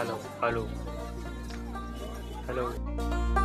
hello hello hello